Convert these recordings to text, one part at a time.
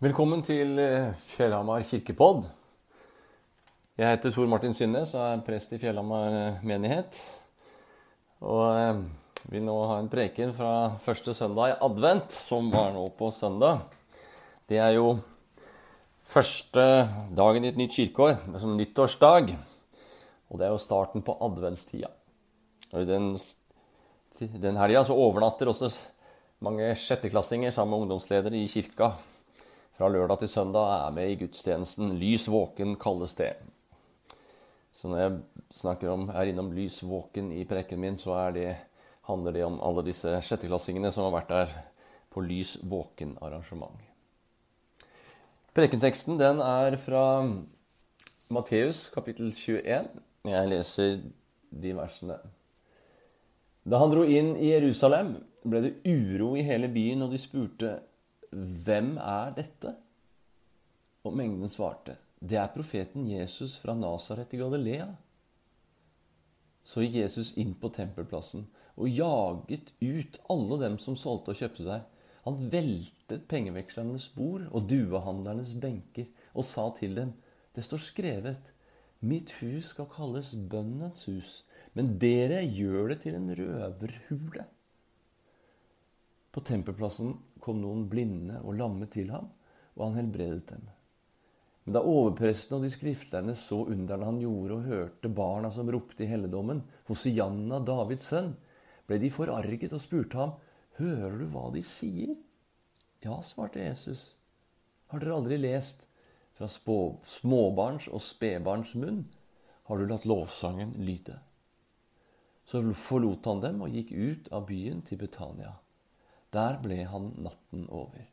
Velkommen til eh, Fjellhamar kirkepodd. Jeg heter Tor Martin Synnes og er prest i Fjellhamar eh, menighet. Og eh, vil nå ha en preken fra første søndag i advent, som var nå på søndag. Det er jo første dagen i et nytt kirkeår, som nyttårsdag. Og det er jo starten på adventstida. Og i den, den helga så overnatter også mange sjetteklassinger sammen med ungdomsledere i kirka fra lørdag til søndag er med i gudstjenesten 'Lys våken' kalles det. Så når jeg snakker om, er innom 'lys våken' i prekken min, så det, handler det om alle disse sjetteklassingene som har vært der på 'Lys våken'-arrangement. Prekenteksten den er fra Matteus kapittel 21. Jeg leser de versene. Da han dro inn i Jerusalem, ble det uro i hele byen, og de spurte hvem er dette? Og mengden svarte, det er profeten Jesus fra Nasaret i Galilea. Så gikk Jesus inn på tempelplassen og jaget ut alle dem som solgte og kjøpte der. Han veltet pengevekslernes bord og duehandlernes benker og sa til dem, det står skrevet, mitt hus skal kalles bønnens hus, men dere gjør det til en røverhule. På tempelplassen kom noen blinde og lamme til ham, og han helbredet dem. Men da overpresten og de skriftlærde så underne han gjorde, og hørte barna som ropte i helligdommen, Hosianna, Davids sønn, ble de forarget og spurte ham, Hører du hva de sier? Ja, svarte Jesus. Har dere aldri lest fra småbarns og spedbarns munn har du latt lovsangen lyde? Så forlot han dem og gikk ut av byen til Betania. Der ble han natten over.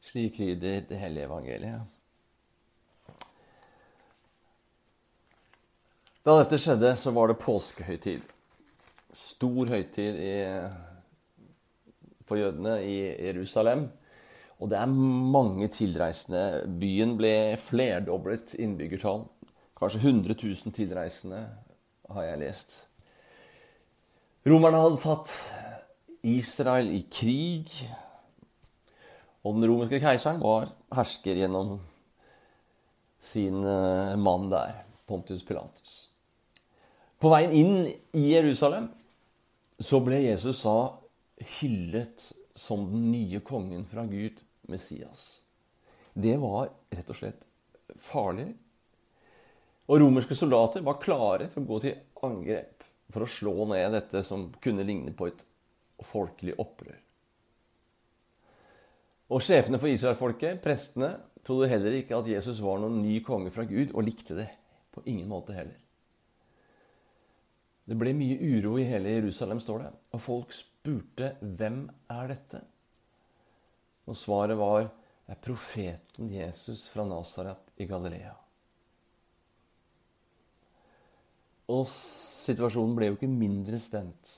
Slik lyder det hellige evangeliet. Da dette skjedde, så var det påskehøytid. Stor høytid i, for jødene i Jerusalem. Og det er mange tilreisende. Byen ble flerdoblet innbyggertall. Kanskje 100 000 tilreisende, har jeg lest. Romerne hadde tatt Israel i krig, og den romerske keiseren var hersker gjennom sin eh, mann der, Pontius Pilatus. På veien inn i Jerusalem så ble Jesus da hyllet som den nye kongen fra Gud, Messias. Det var rett og slett farlig. Og romerske soldater var klare til å gå til angrep for å slå ned dette som kunne ligne på et folkelig opprør. Og sjefene for israelfolket, prestene, trodde heller ikke at Jesus var noen ny konge fra Gud, og likte det på ingen måte heller. Det ble mye uro i hele Jerusalem, står det, og folk spurte hvem er dette? Og svaret var det er profeten Jesus fra Nasaret i Galilea. Og situasjonen ble jo ikke mindre spent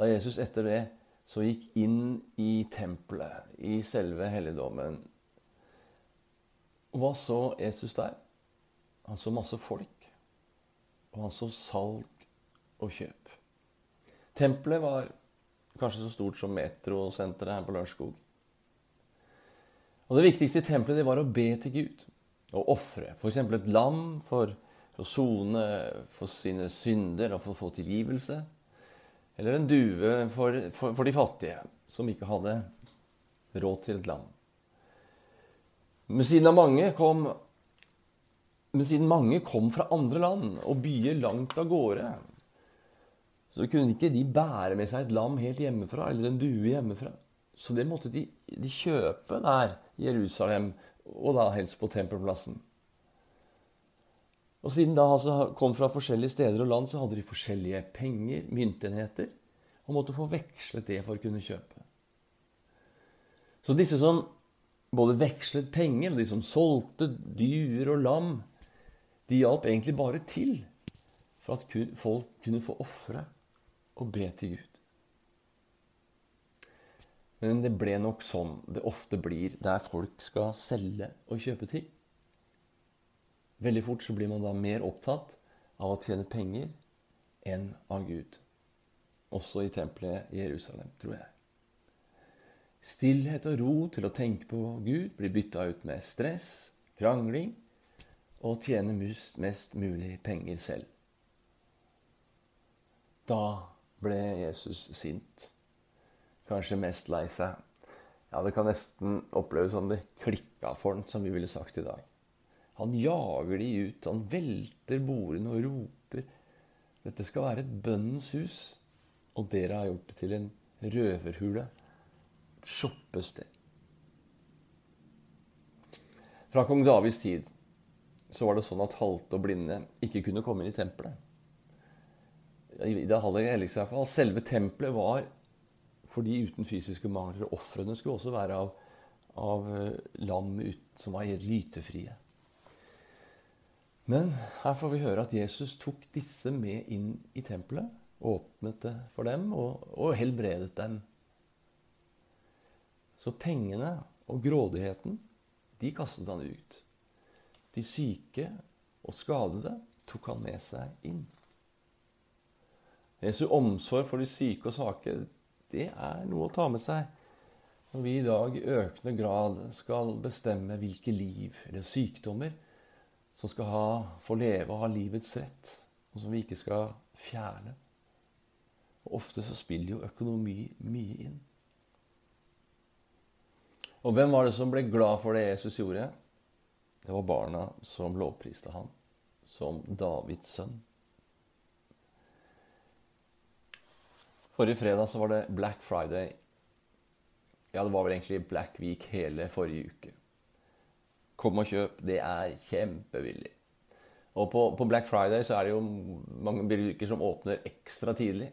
da Jesus etter det så gikk inn i tempelet, i selve helligdommen. Hva så Jesus der? Han så masse folk. Og han så salg og kjøp. Tempelet var kanskje så stort som metrosenteret her på Lørenskog. Og det viktigste i tempelet det var å be til Gud og ofre. F.eks. et lam for å sone for sine synder og for å få tilgivelse. Eller en due for, for, for de fattige, som ikke hadde råd til et land. Men siden, kom, men siden mange kom fra andre land og byer langt av gårde, så kunne ikke de bære med seg et lam helt hjemmefra eller en due hjemmefra. Så det måtte de, de kjøpe der i Jerusalem, og da helst på tempelplassen. Og siden da altså kom fra forskjellige steder og land, så hadde de forskjellige penger, myntenheter, og måtte få vekslet det for å kunne kjøpe. Så disse som både vekslet penger, og de som solgte dyr og lam, de hjalp egentlig bare til for at folk kunne få ofre og be til Gud. Men det ble nok sånn det ofte blir der folk skal selge og kjøpe ting. Veldig fort så blir man da mer opptatt av å tjene penger enn av Gud. Også i tempelet i Jerusalem, tror jeg. Stillhet og ro til å tenke på Gud blir bytta ut med stress, krangling og tjene mest mulig penger selv. Da ble Jesus sint. Kanskje mest lei seg. Ja, Det kan nesten oppleves som det klikka for ham, som vi ville sagt i dag. Han jager de ut. Han velter bordene og roper. Dette skal være et bønnens hus, og dere har gjort det til en røverhule. Et shoppested. Fra kong Davids tid så var det sånn at halte og blinde ikke kunne komme inn i tempelet. I det aller helligste fall. Selve tempelet var for de uten fysiske mangler. Ofrene skulle også være av, av lam ut, som var helt lytefrie. Men her får vi høre at Jesus tok disse med inn i tempelet. Åpnet det for dem og, og helbredet dem. Så pengene og grådigheten, de kastet han ut. De syke og skadede tok han med seg inn. Jesu omsorg for de syke og svake, det er noe å ta med seg når vi i dag i økende grad skal bestemme hvilke liv eller sykdommer som skal ha, få leve og ha livets rett, og som vi ikke skal fjerne. Og Ofte så spiller jo økonomi mye inn. Og hvem var det som ble glad for det Jesus gjorde? Det var barna som lovpriste ham som Davids sønn. Forrige fredag så var det Black Friday. Ja, det var vel egentlig Black Week hele forrige uke. Kom og kjøp. Det er kjempevillig. Og på, på, Black Friday så er det jo mange butikker som åpner ekstra tidlig.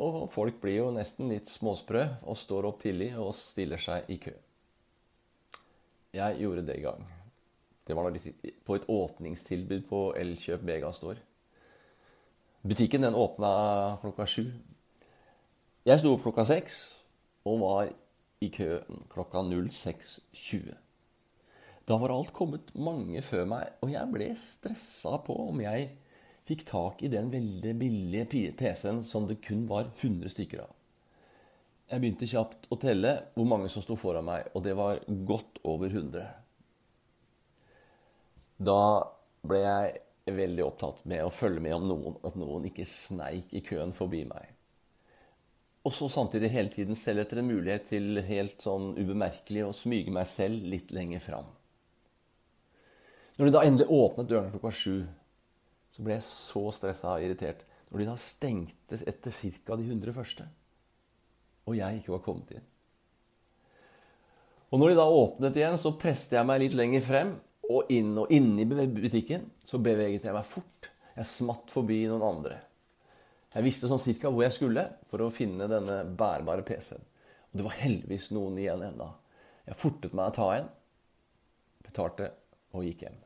Og folk blir jo nesten litt småsprø og står opp tidlig og stiller seg i kø. Jeg gjorde det i gang. Det var på et åpningstilbud på Elkjøp Megastore. Butikken den åpna klokka sju. Jeg sto opp klokka seks og var i køen klokka 06.20. Da var alt kommet mange før meg, og jeg ble stressa på om jeg fikk tak i den veldig billige PC-en som det kun var 100 stykker av. Jeg begynte kjapt å telle hvor mange som sto foran meg, og det var godt over 100. Da ble jeg veldig opptatt med å følge med om noen, at noen ikke sneik i køen forbi meg. Og så samtidig hele tiden selv etter en mulighet til helt sånn ubemerkelig å smyge meg selv litt lenger fram. Når de da endelig åpnet dørene klokka sju, så ble jeg så stressa og irritert. Når de da stengtes etter ca. de 100 første, og jeg ikke var kommet inn. Og når de da åpnet igjen, så presset jeg meg litt lenger frem og inn. Og inne i butikken så beveget jeg meg fort. Jeg smatt forbi noen andre. Jeg visste sånn cirka hvor jeg skulle for å finne denne bærbare PC-en. Og det var heldigvis noen igjen ennå. Jeg fortet meg å ta en, betalte og gikk hjem.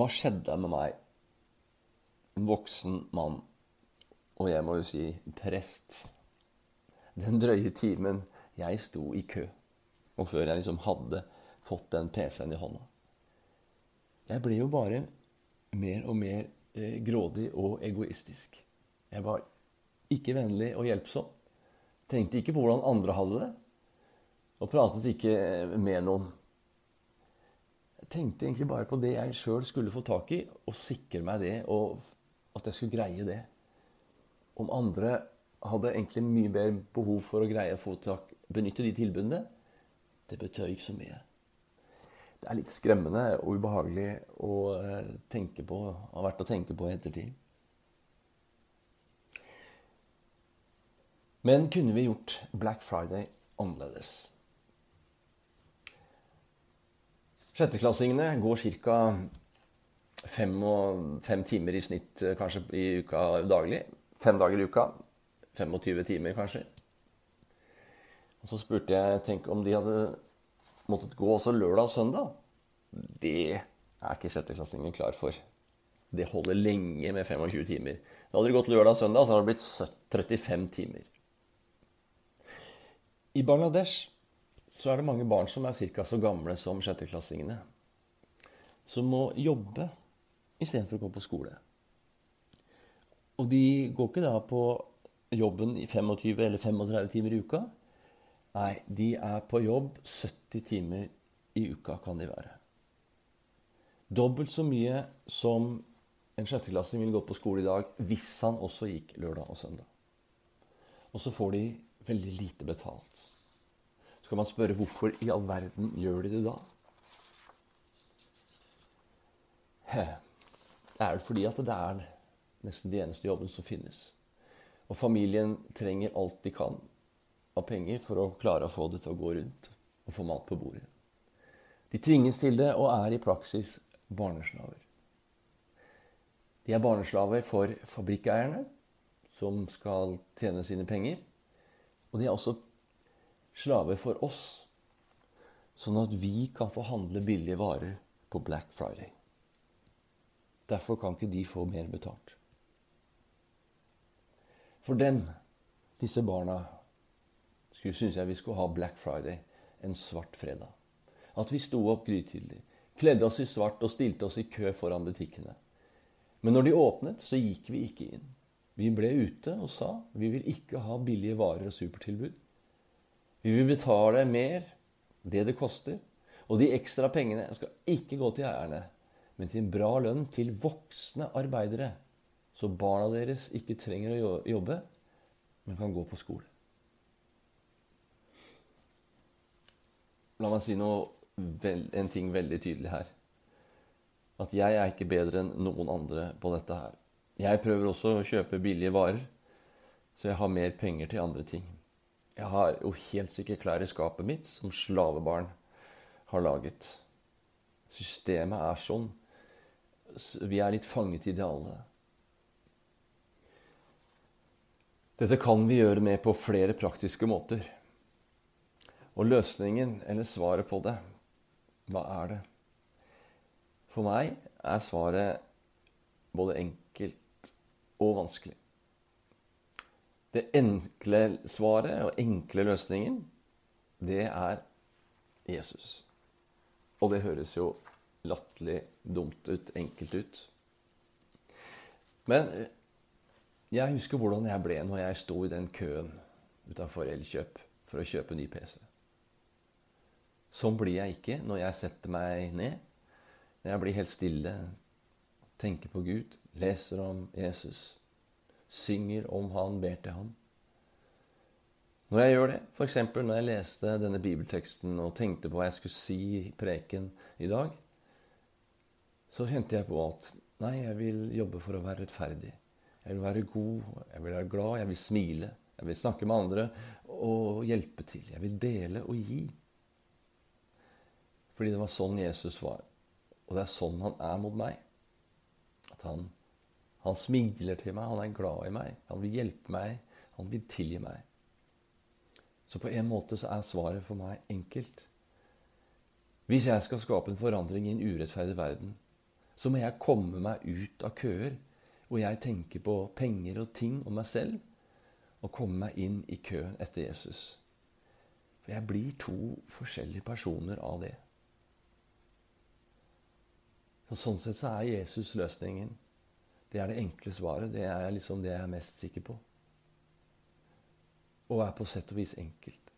Hva skjedde med meg? En voksen mann, og jeg må jo si prest. Den drøye timen jeg sto i kø, og før jeg liksom hadde fått den PC-en i hånda. Jeg ble jo bare mer og mer eh, grådig og egoistisk. Jeg var ikke vennlig og hjelpsom. Tenkte ikke på hvordan andre hadde det, og pratet ikke med noen tenkte egentlig bare på det jeg sjøl skulle få tak i, og sikre meg det, og at jeg skulle greie det. Om andre hadde egentlig mye mer behov for å greie å få tak, benytte de tilbudene, det betød ikke så mye. Det er litt skremmende og ubehagelig å eh, tenke på, har vært å tenke på i ettertid. Men kunne vi gjort Black Friday annerledes? Sjetteklassingene går ca. Fem, fem, timer i snitt eh, kanskje i uka daglig. Fem dager i uka. 25 timer, kanskje. Og Så spurte jeg tenk om de hadde måttet gå også lørdag og søndag. Det er ikke sjetteklassingen klar for. Det holder lenge med 25 timer. Hadde de gått lørdag og søndag, så hadde det blitt 35 timer. I Bangladesh så er det mange barn som er ca. så gamle som sjetteklassingene. Som må jobbe istedenfor å gå på skole. Og de går ikke da på jobben i 25 eller 35 timer i uka. Nei, de er på jobb 70 timer i uka, kan de være. Dobbelt så mye som en sjetteklassing ville gått på skole i dag hvis han også gikk lørdag og søndag. Og så får de veldig lite betalt. Så kan man spørre hvorfor i all verden gjør de det da? Det er vel fordi at det er nesten de eneste jobben som finnes. Og familien trenger alt de kan av penger for å klare å få det til å gå rundt og få mat på bordet. De tvinges til det og er i praksis barneslaver. De er barneslaver for fabrikkeierne, som skal tjene sine penger. Og de er også slaver for oss, sånn at vi kan få handle billige varer på Black Friday. Derfor kan ikke de få mer betalt. For dem, disse barna, syns jeg vi skulle ha Black Friday, en svart fredag. At vi sto opp grytidlig, kledde oss i svart og stilte oss i kø foran butikkene. Men når de åpnet, så gikk vi ikke inn. Vi ble ute og sa vi vil ikke ha billige varer og supertilbud. Vi vil betale mer, det det koster. Og de ekstra pengene skal ikke gå til eierne, men til en bra lønn til voksne arbeidere. Så barna deres ikke trenger å jobbe, men kan gå på skole. La meg si noe, en ting veldig tydelig her. At jeg er ikke bedre enn noen andre på dette her. Jeg prøver også å kjøpe billige varer, så jeg har mer penger til andre ting. Jeg har jo helt sikkert klær i skapet mitt som slavebarn har laget. Systemet er sånn. Vi er litt fanget i idealet. Dette kan vi gjøre med på flere praktiske måter. Og løsningen, eller svaret på det, hva er det? For meg er svaret både enkelt og vanskelig. Det enkle svaret og enkle løsningen, det er Jesus. Og det høres jo latterlig dumt ut, enkelt ut. Men jeg husker hvordan jeg ble når jeg sto i den køen utafor Elkjøp for å kjøpe ny PC. Sånn blir jeg ikke når jeg setter meg ned. Jeg blir helt stille, tenker på Gud, leser om Jesus, synger om Han, ber til Han. Når jeg gjør det, f.eks. når jeg leste denne bibelteksten og tenkte på hva jeg skulle si i preken i dag, så kjente jeg på at nei, jeg vil jobbe for å være rettferdig. Jeg vil være god, jeg vil være glad, jeg vil smile. Jeg vil snakke med andre og hjelpe til. Jeg vil dele og gi. Fordi det var sånn Jesus var. Og det er sånn han er mot meg. At han, han smiler til meg, han er glad i meg, han vil hjelpe meg, han vil tilgi meg. Så på en måte så er svaret for meg enkelt. Hvis jeg skal skape en forandring i en urettferdig verden, så må jeg komme meg ut av køer hvor jeg tenker på penger og ting og meg selv, og komme meg inn i køen etter Jesus. For jeg blir to forskjellige personer av det. Så sånn sett så er Jesus løsningen. Det er det enkle svaret. Det er liksom det jeg er mest sikker på. Og er på sett og vis enkelt.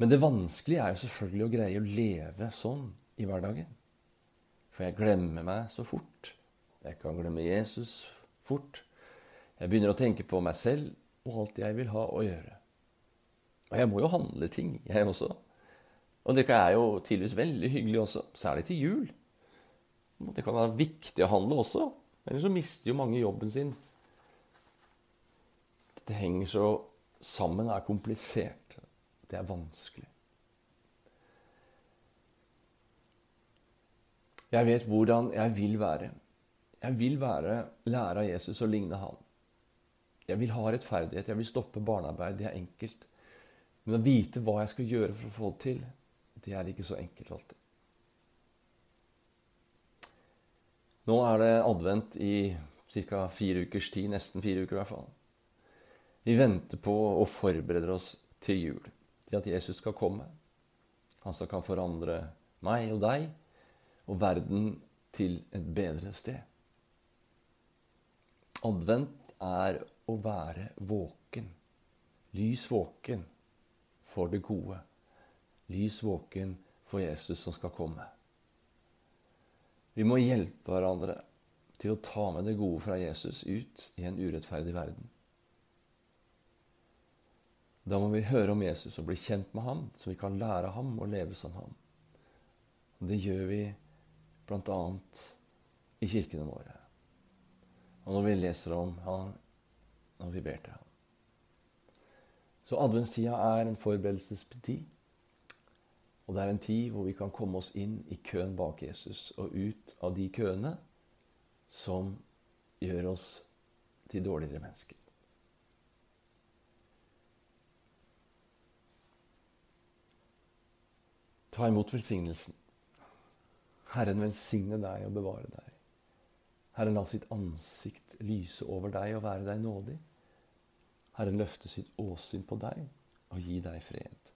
Men det vanskelige er jo selvfølgelig å greie å leve sånn i hverdagen. For jeg glemmer meg så fort. Jeg kan glemme Jesus fort. Jeg begynner å tenke på meg selv og alt jeg vil ha å gjøre. Og jeg må jo handle ting, jeg også. Og det er jo tidligvis veldig hyggelig også, særlig til jul. Det kan være viktig å handle også. Ellers så mister jo mange jobben sin. Det henger så sammen, det er komplisert. Det er vanskelig. Jeg vet hvordan jeg vil være. Jeg vil være lære av Jesus og ligne han. Jeg vil ha rettferdighet, jeg vil stoppe barnearbeid. Det er enkelt. Men å vite hva jeg skal gjøre for å få det til, det er ikke så enkelt alltid. Nå er det advent i ca. fire ukers tid, nesten fire uker i hvert fall. Vi venter på og forbereder oss til jul, til at Jesus skal komme. Han som kan forandre meg og deg og verden til et bedre sted. Advent er å være våken. Lys våken for det gode. Lys våken for Jesus som skal komme. Vi må hjelpe hverandre til å ta med det gode fra Jesus ut i en urettferdig verden. Da må vi høre om Jesus og bli kjent med ham, så vi kan lære ham å leve som ham. Og det gjør vi bl.a. i kirkene våre. Og når vi leser om ham, når vi ber til ham. Så adventstida er en forberedelsestid. Og det er en tid hvor vi kan komme oss inn i køen bak Jesus og ut av de køene som gjør oss til dårligere mennesker. Ta imot velsignelsen. Herren velsigne deg og bevare deg. Herren la sitt ansikt lyse over deg og være deg nådig. Herren løfte sitt åsyn på deg og gi deg fred.